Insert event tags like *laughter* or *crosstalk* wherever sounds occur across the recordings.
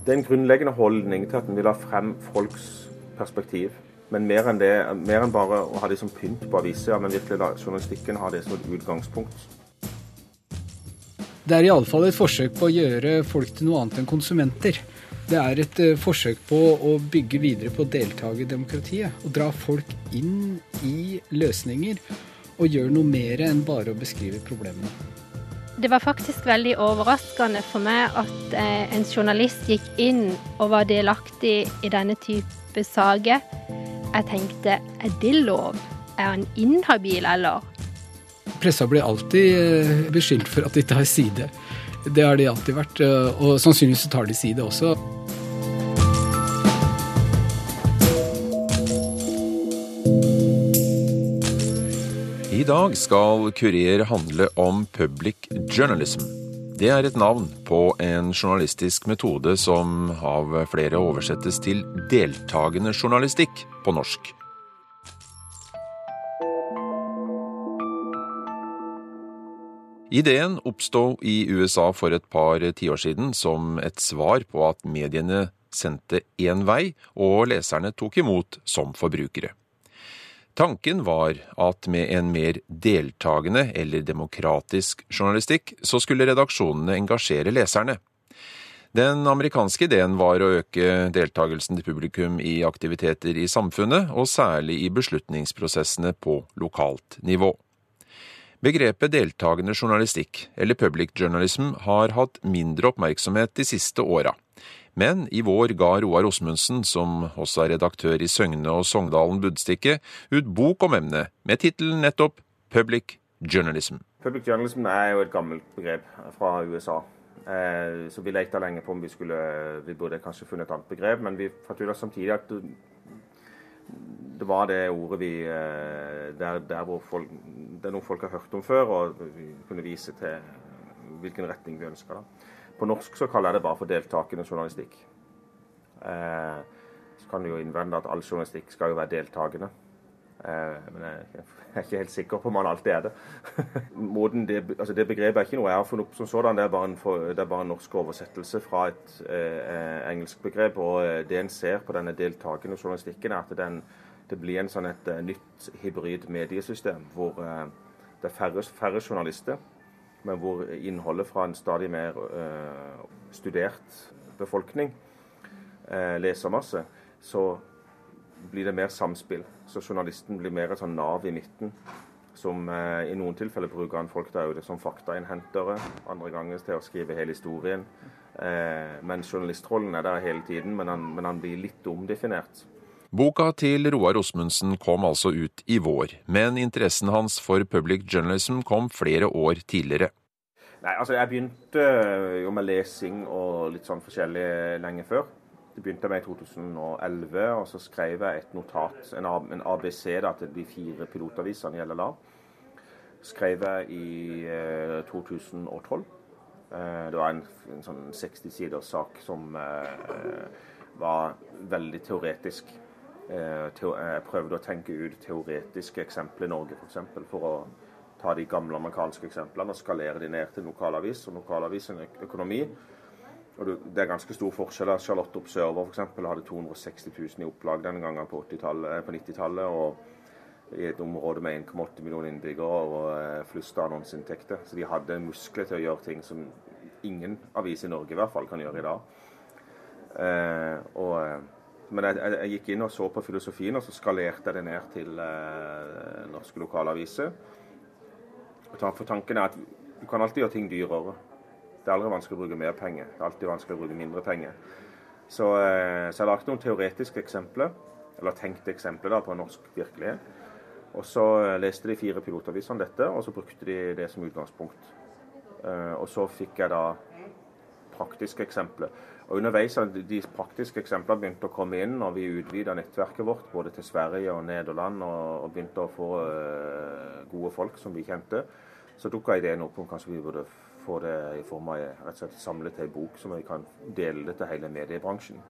Det er en grunnleggende holdning til at en vil ha frem folks perspektiv. Men mer enn, det, mer enn bare å ha det som pynt på aviser, men virkelig la journalistikken ha det som et utgangspunkt. Det er iallfall et forsøk på å gjøre folk til noe annet enn konsumenter. Det er et uh, forsøk på å bygge videre på deltakerdemokratiet. Og dra folk inn i løsninger og gjøre noe mer enn bare å beskrive problemene. Det var faktisk veldig overraskende for meg at eh, en journalist gikk inn og var delaktig i denne type saker. Jeg tenkte er det lov? Er han inhabil, eller? Pressa blir alltid eh, beskyldt for at de tar side. Det har de alltid vært, eh, og sannsynligvis tar de side også. Dag skal Kurer handle om public journalism. Det er et navn på en journalistisk metode som av flere oversettes til deltakende journalistikk på norsk. Ideen oppsto i USA for et par tiår siden som et svar på at mediene sendte én vei, og leserne tok imot som forbrukere. Tanken var at med en mer deltakende eller demokratisk journalistikk, så skulle redaksjonene engasjere leserne. Den amerikanske ideen var å øke deltakelsen til publikum i aktiviteter i samfunnet, og særlig i beslutningsprosessene på lokalt nivå. Begrepet deltakende journalistikk, eller public journalism, har hatt mindre oppmerksomhet de siste åra. Men i vår ga Roar Osmundsen, som også er redaktør i Søgne og Sogndalen Budstikke, ut bok om emnet, med tittelen nettopp Public Journalism. Public journalism er jo et gammelt begrep fra USA. Eh, så vi lekte lenge på om vi skulle Vi burde kanskje funnet et annet begrep, men vi fant ut samtidig at det var det ordet vi eh, der, der hvor folk, Det er noe folk har hørt om før, og vi kunne vise til hvilken retning vi ønska. På norsk så kaller jeg det bare for deltakende journalistikk. Eh, så kan du jo innvende at all journalistikk skal jo være deltakende. Eh, men jeg er ikke helt sikker på om man alltid er det. *laughs* det, altså det begrepet er ikke noe jeg har funnet opp som sådan, det er bare en, for, er bare en norsk oversettelse fra et eh, engelsk begrep. Og eh, det en ser på denne deltakende journalistikken, er at den, det blir en sånn et uh, nytt hybrid mediesystem hvor uh, det er færre, færre journalister men hvor innholdet fra en stadig mer uh, studert befolkning, uh, lesermasse, så blir det mer samspill. Så journalisten blir mer et sånn nav i midten. Som eh, i noen tilfeller bruker han folk der ute som faktainnhentere, andre ganger til å skrive hele historien. men journalistrollen er der hele tiden, men han, men han blir litt omdefinert. Boka til Roar Osmundsen kom altså ut i vår, men interessen hans for public journalism kom flere år tidligere. Nei, altså Jeg begynte jo med lesing og litt sånn forskjellig lenge før. Det begynte med i 2011, og så skrev jeg et notat, en ABC da, til de fire pilotavisene i LLA. Skrev jeg i eh, 2012. Eh, det var en, en sånn 60 siders sak som eh, var veldig teoretisk. Eh, jeg prøvde å tenke ut teoretiske eksempler i Norge, f.eks. For, for å ta de gamle amerikanske eksemplene og skalere de ned til lokalavis og lokalavisens økonomi. Og det er ganske stor forskjell. Charlotte Observer f.eks. hadde 260 000 i opplag denne gangen på, eh, på 90-tallet. og i et område med 1,8 millioner innbyggere og eh, flust av annonseinntekter. Så de hadde muskler til å gjøre ting som ingen avis i Norge i hvert fall kan gjøre i dag. Eh, og men jeg, jeg, jeg, gikk inn og så på filosofien, og så skalerte jeg det ned til eh, norske lokalaviser. For tanken er at du kan alltid gjøre ting dyrere. Det er aldri vanskelig å bruke mer penger. Det er alltid vanskelig å bruke mindre penger. Så, eh, så jeg lagde noen teoretiske eksempler, eller tenkte eksempler da, på norsk virkelighet. Og så eh, leste de fire pilotavisene dette, og så brukte de det som utgangspunkt. Eh, og så fikk jeg da praktiske eksempler. Og Underveis har de praktiske eksemplene begynt å komme inn, og vi utvida nettverket vårt både til Sverige og Nederland og, og begynte å få uh, gode folk som vi kjente. Så dukka ideen opp om kanskje vi burde få det i form av rett og slett samlet ei bok, som vi kan dele det til hele mediebransjen.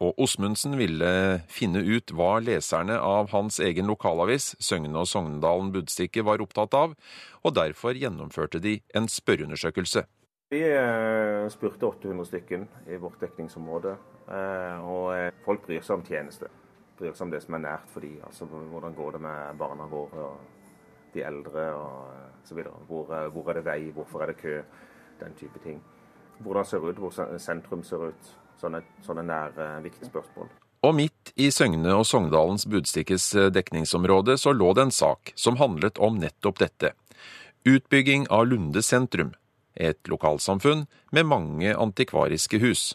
Og Osmundsen ville finne ut hva leserne av hans egen lokalavis, Søgne og Sogndalen Budstikke, var opptatt av, og derfor gjennomførte de en spørreundersøkelse. Vi eh, spurte 800 stykken i vårt dekningsområde. Eh, og eh, folk bryr seg om tjeneste. Bryr seg om det som er nært for dem. Altså, hvordan går det med barna våre og de eldre og så. Hvor, hvor er det vei, hvorfor er det kø? Den type ting. Hvordan ser det ut, hvor sentrum ser ut. Sånne, sånne nære, viktige spørsmål. Og midt i Søgne og Sogndalens Budstikkes dekningsområde så lå det en sak som handlet om nettopp dette. Utbygging av Lunde sentrum et lokalsamfunn med mange antikvariske hus.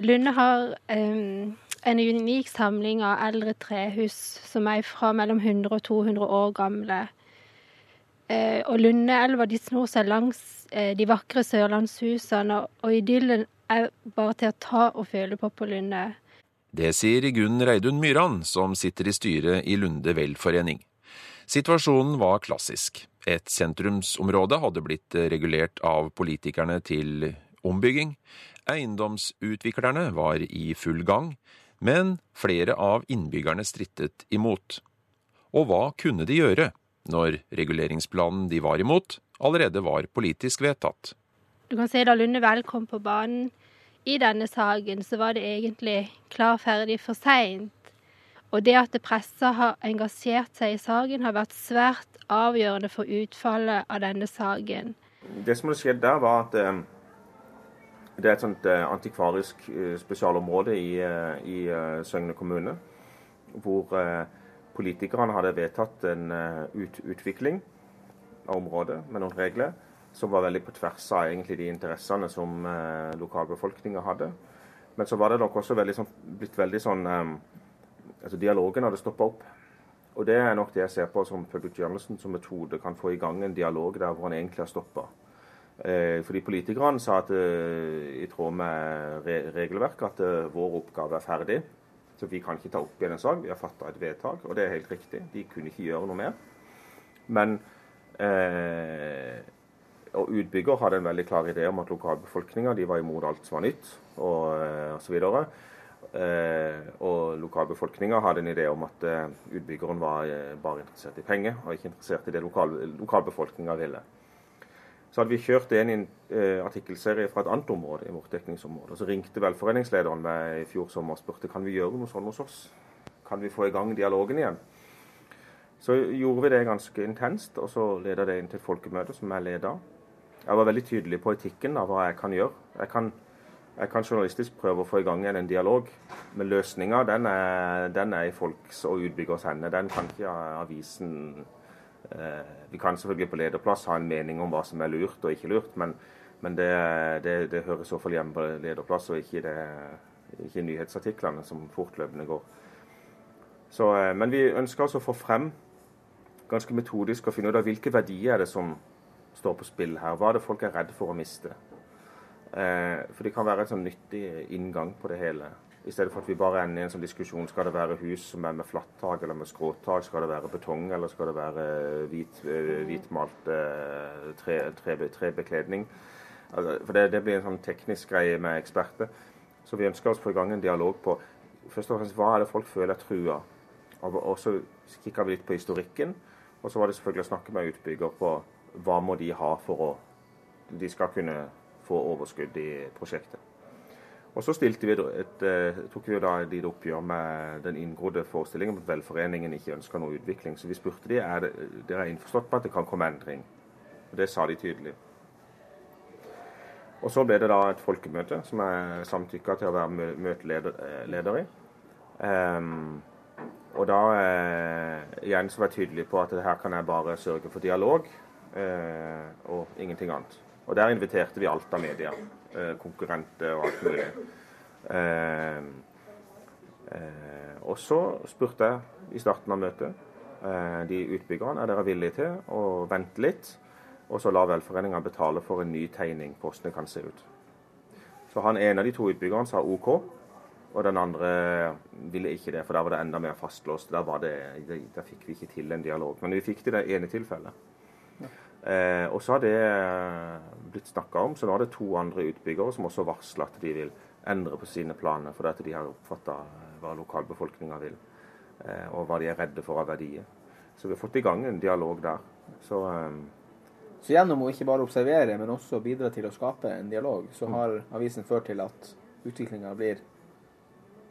Lunde har um, en unik samling av eldre trehus som er fra mellom 100 og 200 år gamle. Uh, og Lundeelva de snor seg langs uh, de vakre sørlandshusene, og, og idyllen er bare til å ta og føle på på Lunde. Det sier Gunn Reidun Myran, som sitter i styret i Lunde velforening. Situasjonen var klassisk. Et sentrumsområde hadde blitt regulert av politikerne til ombygging. Eiendomsutviklerne var i full gang, men flere av innbyggerne strittet imot. Og hva kunne de gjøre når reguleringsplanen de var imot, allerede var politisk vedtatt? Du kan si Da Lunde Vel kom på banen i denne saken, så var det egentlig klar ferdig for seint. Og det at pressa har engasjert seg i saken, har vært svært avgjørende for utfallet av denne saken. Det som hadde skjedd der, var at eh, det er et sånt eh, antikvarisk eh, spesialområde i, i Søgne kommune. Hvor politikerne hadde vedtatt en ut, utvikling av området med noen regler som var veldig på tvers av egentlig de interessene som lokalbefolkninga hadde. Men så var det nok også veldig, sånn, blitt veldig sånn altså Dialogen hadde stoppa opp. Og det er nok det jeg ser på som public journalism som metode kan få i gang en dialog der hvor han egentlig har stoppa. Eh, fordi politikerne sa at eh, i tråd med re regelverket at eh, vår oppgave er ferdig. Så vi kan ikke ta opp igjen en sak. Vi har fatta et vedtak, og det er helt riktig. De kunne ikke gjøre noe mer. Men eh, og utbygger hadde en veldig klar idé om at lokalbefolkninga var imot alt som var nytt, og, eh, og. Eh, og lokalbefolkninga hadde en idé om at eh, utbyggeren var eh, bare interessert i penger, og ikke interessert i det lokal, lokalbefolkninga ville. Så hadde vi kjørt en artikkelserie fra et annet område i vårt dekningsområde. Så ringte velforeningslederen meg i fjor sommer og spurte kan vi gjøre noe sånn hos oss. Kan vi få i gang dialogen igjen? Så gjorde vi det ganske intenst, og så leda det inn til et folkemøte som jeg leda. Jeg var veldig tydelig på etikken av hva jeg kan gjøre. Jeg kan jeg kan journalistisk prøve å få i gang igjen en dialog, men løsninga den, den, er i folks og utbyggers hender. Den kan ikke avisen eh, Vi kan selvfølgelig på lederplass ha en mening om hva som er lurt og ikke lurt, men, men det, det, det, hører i så fall hjemme på lederplass, og ikke, det, ikke nyhetsartiklene som fortløpende går. Så, eh, men vi ønsker altså å få frem ganske metodisk å finne ut av hvilke verdier er det som står på spill her. Hva er det folk er redd for å miste? Eh, for det kan være en sånn nyttig inngang på det hele. I stedet for at vi bare ender i en sånn diskusjon skal det være hus som er med flattak eller med skråtak, skal det være betong eller skal det være hvit, eh, hvitmalt eh, tre, tre, trebekledning. Altså, for det, det, blir en sånn teknisk greie med eksperter. Så vi ønsker oss å få i gang en dialog på først og fremst hva er det folk føler er trua. Og så kikka vi litt på historikken. Og så var det selvfølgelig å snakke med utbygger på hva må de ha for å de skal kunne få overskudd i prosjektet. Og Så stilte vi et, eh, tok vi da et oppgjør med den inngrodde forestillingen om at velforeningen ikke ønsker noe utvikling. Så vi spurte de er dere er innforstått på at det kan komme endring. Og Det sa de tydelig. Og Så ble det da et folkemøte som jeg samtykka til å være møteleder i. Um, og da eh, igjen så var jeg tydelig på at her kan jeg bare sørge for dialog eh, og ingenting annet. Og der inviterte vi alt av media. Eh, konkurrenter og alt mulig. Eh, eh, og så spurte jeg i starten av møtet de utbyggerne er dere villige til å vente litt, og så la velforeninga betale for en ny tegning på hvordan det kan se ut. Så han ene av de to utbyggerne sa OK, og den andre ville ikke det, for der var det enda mer fastlåst. Der, det, der fikk vi ikke til en dialog. Men vi fikk det det ene tilfellet. Eh, og så har det eh, blitt snakka om, så nå er det to andre utbyggere som også varsler at de vil endre på sine planer, fordi de har oppfatta eh, hva lokalbefolkninga vil, eh, og hva de er redde for av verdier. Så vi har fått i gang en dialog der. Så, eh, Så gjennom å ikke bare observere, men også bidra til å skape en dialog, så har avisen ført til at utviklinga blir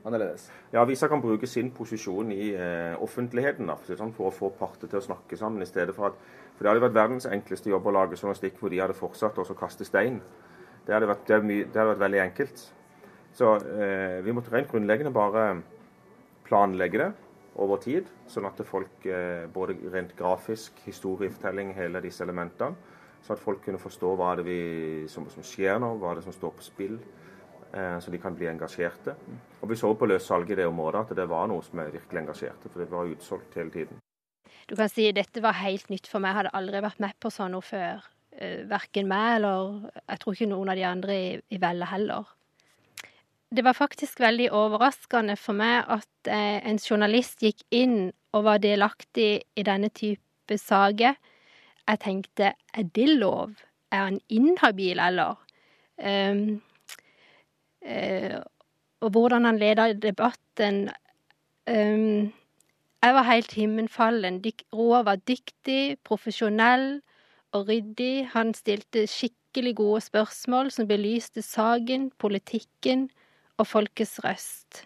annerledes. Ja, Avisa kan bruke sin posisjon i eh, offentligheten da, sånn, for å få parter til å snakke sammen, i stedet for at For det hadde vært verdens enkleste jobb å lage journalistikk hvor de hadde fortsatt å kaste stein. Det hadde vært, det hadde mye, det hadde vært veldig enkelt. Så eh, vi måtte rent grunnleggende bare planlegge det over tid, sånn at folk eh, både rent grafisk, historiefortelling, hele disse elementene, så at folk kunne forstå hva det vi, som, som skjer nå, hva det som står på spill eh, så de kan bli engasjerte. Og Vi så på løssalget i det området at det var noe som er virkelig engasjerte, for det var utsolgt hele tiden. Du kan si dette var helt nytt for meg, jeg hadde aldri vært med på sånn noe før. Eh, Verken meg eller jeg tror ikke noen av de andre i, i Velle heller. Det var faktisk veldig overraskende for meg at eh, en journalist gikk inn og var delaktig i denne type saker. Jeg tenkte, er det lov? Er han inhabil, eller? Um, uh, og hvordan han leda debatten um, Jeg var helt himmelfallen. Dyk- Roar var dyktig, profesjonell og ryddig. Han stilte skikkelig gode spørsmål som belyste saken, politikken og folkets røst.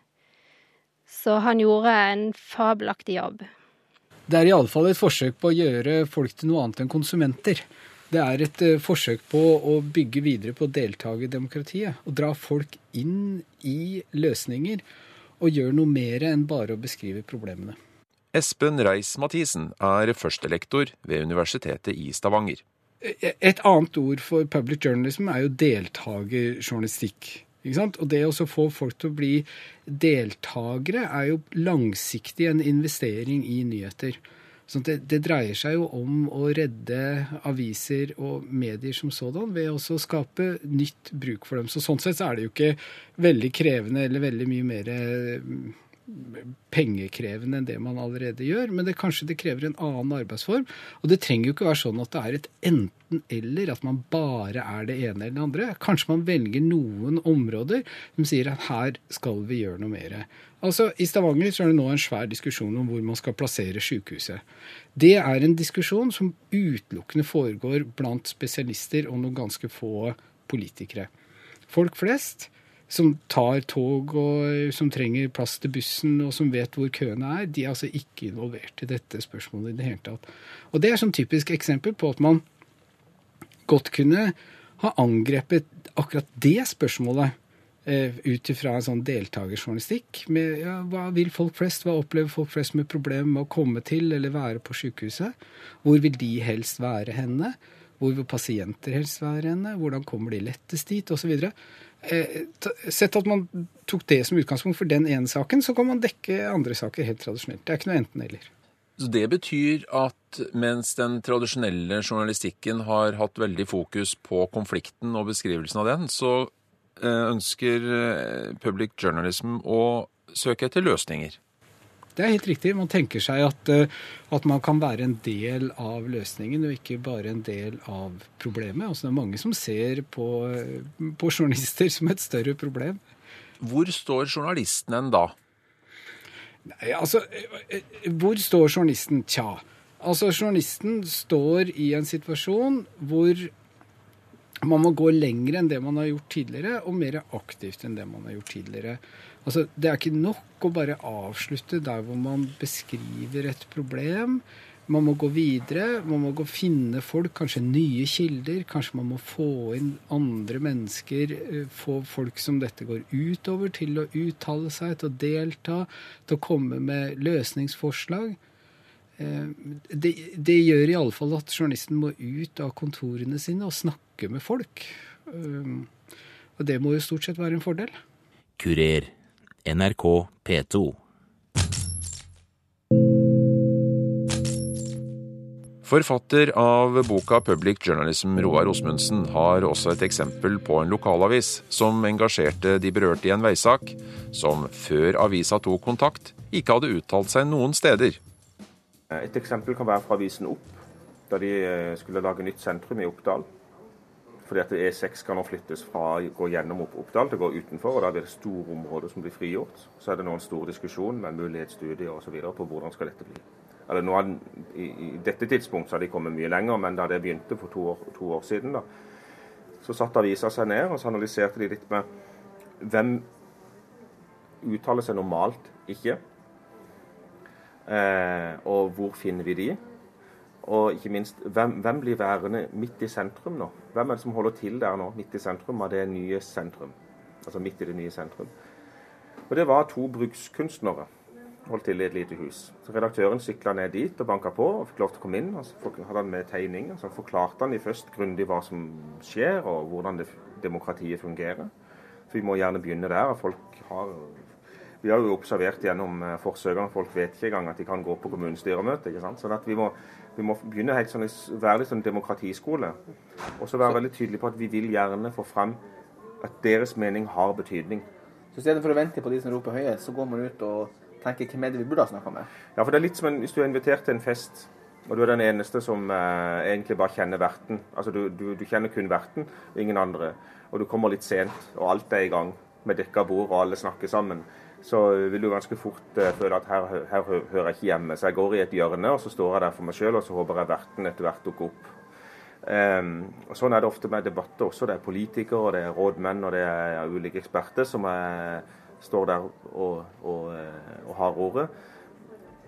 Så han gjorde en fabelaktig jobb. Det er iallfall et forsøk på å gjøre folk til noe annet enn konsumenter. Det er et eh, forsøk på å bygge videre på deltakerdemokratiet. Og dra folk inn i løsninger og gjøre noe mer enn bare å beskrive problemene. Espen Reis-Mathisen er førstelektor ved Universitetet i Stavanger. Et annet ord for public journalism er jo deltakerjournalistikk. Og det å få folk til å bli deltakere er jo langsiktig en investering i nyheter. Så det, det dreier seg jo om å redde aviser og medier som sådan ved også å skape nytt bruk for dem. Så sånn sett så er det jo ikke veldig krevende eller veldig mye mer pengekrevende enn det man allerede gjør, men det kanskje det krever en annen arbeidsform. Og det trenger jo ikke være sånn at det er et enten-eller, at man bare er det ene eller det andre. Kanskje man velger noen områder som sier at her skal vi gjøre noe mer. Altså, I Stavanger så er det nå en svær diskusjon om hvor man skal plassere sykehuset. Det er en diskusjon som utelukkende foregår blant spesialister og noen ganske få politikere. Folk flest som tar tog og som trenger plass til bussen og som vet hvor køene er, de er altså ikke involvert i dette spørsmålet i det hele tatt. Og det er sånn typisk eksempel på at man godt kunne ha angrepet akkurat det spørsmålet eh, ut ifra en sånn deltakerjournalistikk. Med ja, hva vil folk flest, hva opplever folk flest med problemer med å komme til eller være på sykehuset? Hvor vil de helst være henne? Hvor vil pasienter helst være henne? Hvordan kommer de lettest dit? Osv. Eh, sett at man tok det som utgangspunkt for den ene saken, så kan man dekke andre saker helt tradisjonelt. Det er ikke noe enten-eller. Så Det betyr at mens den tradisjonelle journalistikken har hatt veldig fokus på konflikten og beskrivelsen av den, så eh, ønsker eh, public journalism å søke etter løsninger. Det er helt riktig. Man tenker seg at, eh, at man kan være en del av løsningen, og ikke bare en del av problemet. Altså, det er mange som ser på, eh, på journalister som et større problem. Hvor står journalisten hen da? Nei, altså, eh, Hvor står journalisten? Tja. Altså, Journalisten står i en situasjon hvor man må gå lenger enn det man har gjort tidligere, og mer aktivt enn det man har gjort tidligere. Altså, Det er ikke nok å bare avslutte der hvor man beskriver et problem. Man må gå videre, man må gå finne folk, kanskje nye kilder. Kanskje man må få inn andre mennesker, eh, få folk som dette går utover, til å uttale seg, til å delta, til å komme med løsningsforslag. Eh, Det, det gjør fall at journalisten må ut av kontorene sine og snakke med folk. Um, Og det må jo stort sett være en fordel. Kurer. NRK P2. Forfatter av boka Public Journalism, Roar Osmundsen, har også et eksempel på en lokalavis som engasjerte de berørte i en veisak, som før avisa tok kontakt, ikke hadde uttalt seg noen steder. Et eksempel kan være fra avisen Opp, da de eh, skulle lage nytt sentrum i Oppdal. Fordi at E6 skal nå flyttes fra å gå gjennom Oppdal til å gå utenfor, og da blir det store områder som blir frigjort. Så er det nå en stor diskusjon med mulighetsstudier osv. på hvordan skal dette bli. eller nå er, i, I dette tidspunkt så har de kommet mye lenger, men da det begynte for to år, to år siden, da, så satte avisa seg ned og så analyserte de litt med hvem uttaler seg normalt ikke, eh, og hvor finner vi de? Og ikke minst, hvem, hvem, blir værende midt i sentrum nå? Hvem er det som holder til der nå, midt i sentrum av det nye sentrum? Altså midt i det nye sentrum. Og det var to brukskunstnere holdt til i et lite hus. Så Redaktøren sykla ned dit og banka på og fikk lov til å komme inn. og Så hadde han med tegninger. Så forklarte han de først grundig hva som skjer og hvordan det, demokratiet fungerer. For Vi må gjerne begynne der. Folk har, vi har jo observert gjennom eh, forsøkene folk vet ikke engang at de kan gå på kommunestyremøte. ikke sant? Sånn at vi må, vi må begynne helt sånn, være litt sånn demokratiskole. Og så være veldig tydelig på at vi vil gjerne få frem at deres mening har betydning. Så i stedet for å vente på de som roper høyest, så går man ut og tenker hvem er det vi burde ha snakka med? Ja, for det er litt som en, hvis du er invitert til en fest, og du er den eneste som eh, egentlig bare kjenner verten. Altså du, du, du, kjenner kun verten, og ingen andre. Og du kommer litt sent, og alt er i gang med dekka bord, og alle snakker sammen. Så vil du ganske fort eh, føle at her, her, hører jeg ikke hjemme. Så jeg går i et hjørne, og så står jeg der for meg sjøl, og så håper jeg verten etter hvert dukker opp. Um, og Sånn er det ofte med debatter også. Det er politikere, og det er rådmenn og det er ulike eksperter som er står der og, og, eh, og har ordet.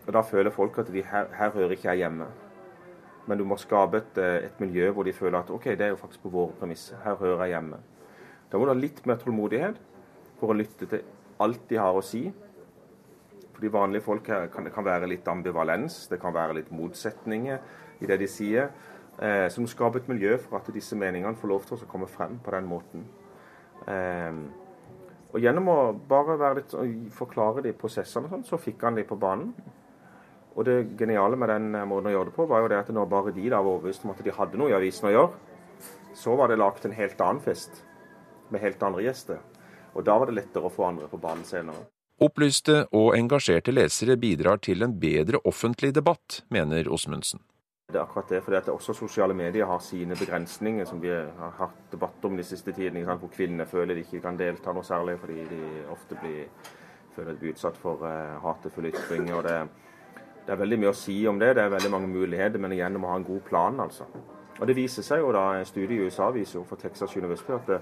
Og Da føler folk at de, her, her, hører ikke jeg hjemme. Men du må skape et, eh, et, miljø hvor de føler at OK, det er jo faktisk på våre premisser. Her hører jeg hjemme. Da må du ha litt mer tålmodighet for å lytte til alt de har å si. Fordi vanlige folk her kan, kan være litt ambivalens, det kan være litt motsetninger i det de sier. Eh, som skaper et miljø for at disse meningene får lov til å komme frem på den måten. Eh, og gjennom å bare litt, forklare de prosessene, sånn, så fikk han de på banen. Og det geniale med den måten å gjøre det på, var jo det at når bare de da var overbevist om at de hadde noe i avisen å gjøre, så var det laget en helt annen fest med helt andre gjester. Og da var det lettere å få andre på banen senere. Opplyste og engasjerte lesere bidrar til en bedre offentlig debatt, mener Osmundsen. Det er akkurat det, fordi at også sosiale medier har sine begrensninger, som vi har hatt debatt om de siste tidene, hvor kvinner føler de ikke kan delta noe særlig fordi de ofte blir, føler de blir utsatt for uh, hatefulle ytringer. og det, det, er veldig mye å si om det, det er veldig mange muligheter, men igjen må ha en god plan. altså. Og Det viser seg jo da, en studie i USA viser jo for Texas University at det,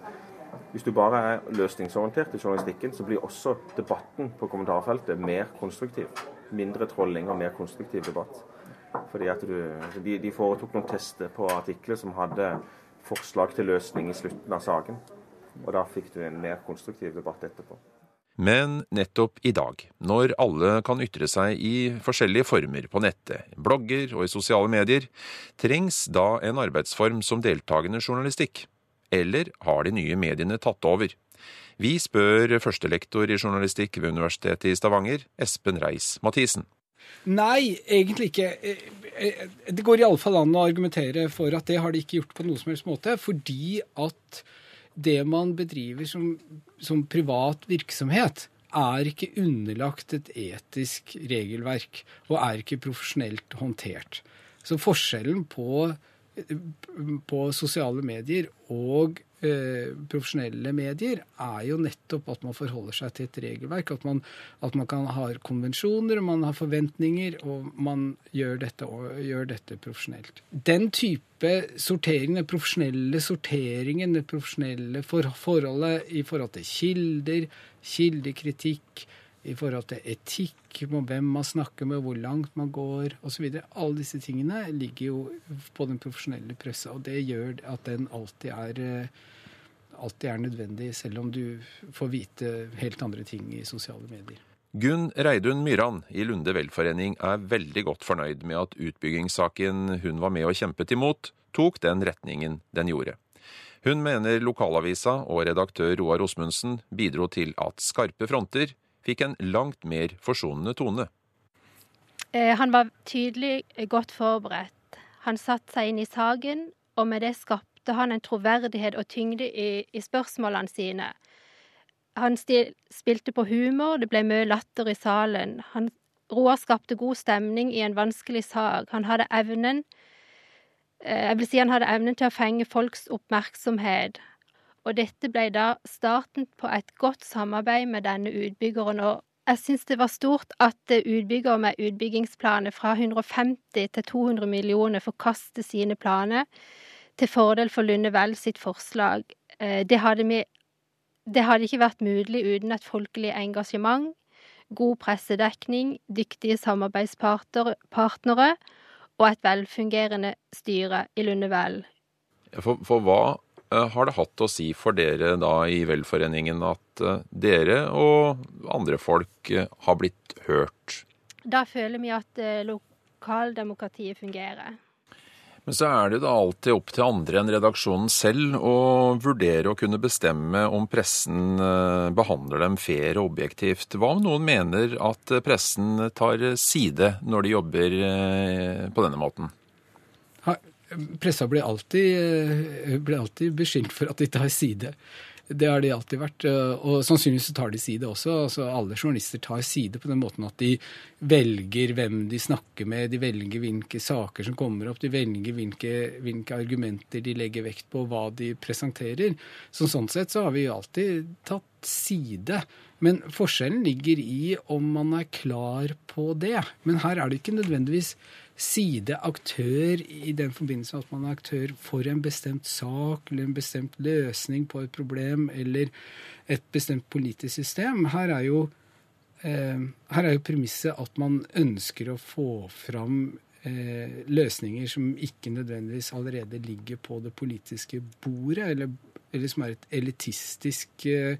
hvis du bare er løsningsorientert i journalistikken, så blir også debatten på kommentarfeltet mer konstruktiv. Mindre trolling og mer konstruktiv debatt. Fordi at du, de, de foretok noen tester på artikler som hadde forslag til løsning i slutten av saken. Og da fikk du en mer konstruktiv debatt etterpå. Men nettopp i dag, når alle kan ytre seg i forskjellige former på nettet, blogger og i sosiale medier, trengs da en arbeidsform som deltakende journalistikk? Eller har de nye mediene tatt over? Vi spør førstelektor i journalistikk ved Universitetet i Stavanger, Espen Reis-Mathisen. Nei, egentlig ikke. Det går det går iallfall an å argumentere for at det har de ikke gjort på noen som helst måte. Fordi at det man bedriver som, som privat virksomhet, er ikke underlagt et etisk regelverk og er ikke profesjonelt håndtert. Så forskjellen på, på sosiale medier og Eh, profesjonelle medier, er jo nettopp at man forholder seg til et regelverk. At man, at man kan ha konvensjoner, man har forventninger, og man gjør dette, og, gjør dette profesjonelt. Den type sortering, den profesjonelle sorteringen, det profesjonelle for, forholdet i forhold til kilder, kildekritikk, i forhold til etikk, hvem man snakker med, hvor langt man går osv. Alle disse tingene ligger jo på den profesjonelle pressa, og det gjør at den alltid er eh, alltid er nødvendig, selv om du får vite helt andre ting i sosiale medier. Gunn Reidun Myran i Lunde velforening er veldig godt fornøyd med at utbyggingssaken hun var med og kjempet imot, tok den retningen den gjorde. Hun mener lokalavisa og redaktør Roar Osmundsen bidro til at skarpe fronter fikk en langt mer forsonende tone. Eh, han var tydelig godt forberedt. Han satte seg inn i saken, og med det skapte han en troverdighet og tyngde i, i spørsmålene sine. Han stil, spilte på humor, det ble mye latter i salen. Han, Roar skapte god stemning i en vanskelig sak. Han hadde evnen eh, Jeg vil si han hadde evnen til å fenge folks oppmerksomhet. Og dette ble da starten på et godt samarbeid med denne utbyggeren, og jeg syns det var stort at utbygger med utbyggingsplaner fra 150 til 200 millioner forkaster sine planer til fordel for Lundevell sitt forslag. Eh, det hadde, vi, det hadde ikke vært mulig uten et folkelig engasjement, god pressedekning, dyktige samarbeidspartnere og et velfungerende styre i Lundevell. For, for hva Eh, har det hatt å si for dere da i velforeningen at eh, dere og andre folk eh, har blitt hørt? Da føler vi at lokaldemokratiet fungerer. Men så er det da alltid opp til andre enn redaksjonen selv å vurdere å kunne bestemme om pressen behandler dem fair og objektivt. Hva om noen mener at pressen tar side når de jobber på denne måten? Pressa blir alltid, eh, blir alltid beskyldt for at de tar side. Det har de alltid vært. Eh, og sannsynligvis tar de side også. altså Alle journalister tar side på den måten at de velger hvem de snakker med, de velger hvilke saker som kommer opp, de velger hvilke, hvilke argumenter de legger vekt på, hva de presenterer. Så sånn sett så har vi alltid tatt side. Men forskjellen ligger i om man er klar på det. Men her er det ikke nødvendigvis sideaktør i den forbindelse at man er aktør for en bestemt sak eller en bestemt løsning på et problem eller et bestemt politisk system. Her er jo, eh, jo premisset at man ønsker å få fram eh, løsninger som ikke nødvendigvis allerede ligger på det politiske bordet, eller, eller som er et elitistisk eh,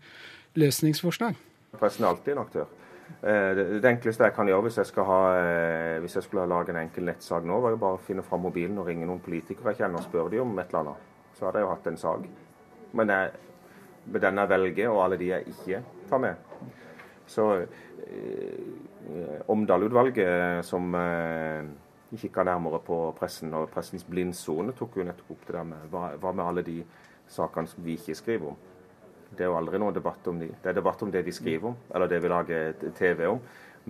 løsningsforslag. Pressen er alltid en aktør. Eh, det, enkleste jeg kan gjøre hvis jeg, ha, eh, hvis jeg skulle ha lage en enkel nettsak nå, var jo bare å finne fram mobilen og ringe noen politikere jeg kjenner og spørre dem om et eller annet. Så hadde jeg jo hatt en sak. Men jeg, med den jeg velger, og alle de jeg ikke tar med. Så eh, Omdal-utvalget som eh, kikka nærmere på pressen og pressens blindsone, tok jo nettopp opp det der med hva, hva med alle de sakene som vi ikke skriver om. Det er jo aldri noen debatt om de. Det er debatt om det de skriver om, eller det vi lager TV om,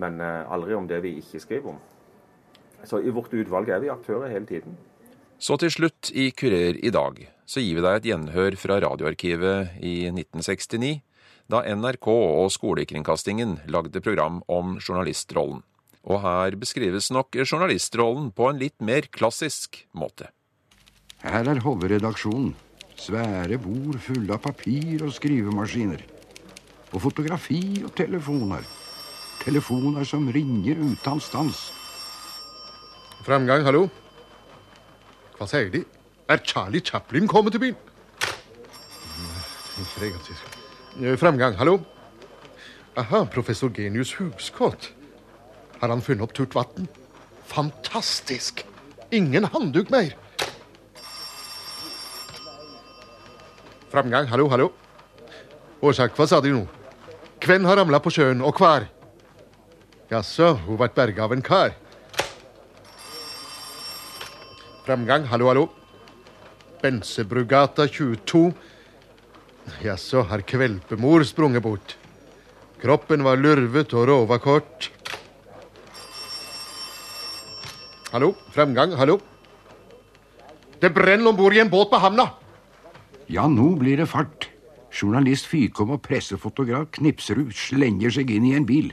men eh, aldri om det vi ikke skriver om. Så i vårt utvalg er vi aktører hele tiden. Så til slutt, i Kurer i dag, så gir vi deg et gjenhør fra Radioarkivet i 1969, da NRK og Skolekringkastingen lagde program om journalistrollen. Og her beskrives nok journalistrollen på en litt mer klassisk måte. Her er hovedredaksjonen. Svære bord fulle av papir og skrivemaskiner. Og fotografi og telefoner. Telefoner som ringer uten stans. Framgang, hallo. Hva sier de? Er Charlie Chaplin kommet til byen? Framgang, hallo. Aha, professor Genius Hugskott. Har han funnet opp turt vann? Fantastisk! Ingen handduk mer. Framgang, hallo, hallo. Årsak, hva sa de nå? Hvem har ramla på sjøen, og kvar? Jaså, hun ble berga av en kar. Framgang, hallo, hallo. Bensebrugata 22. Jaså, har kvelpemor sprunget bort? Kroppen var lurvet og rova kort. Hallo, framgang, hallo. Det brenner om bord i en båt på havna. Ja, nå blir det fart. Journalist Fykom og pressefotograf Knipserud slenger seg inn i en bil.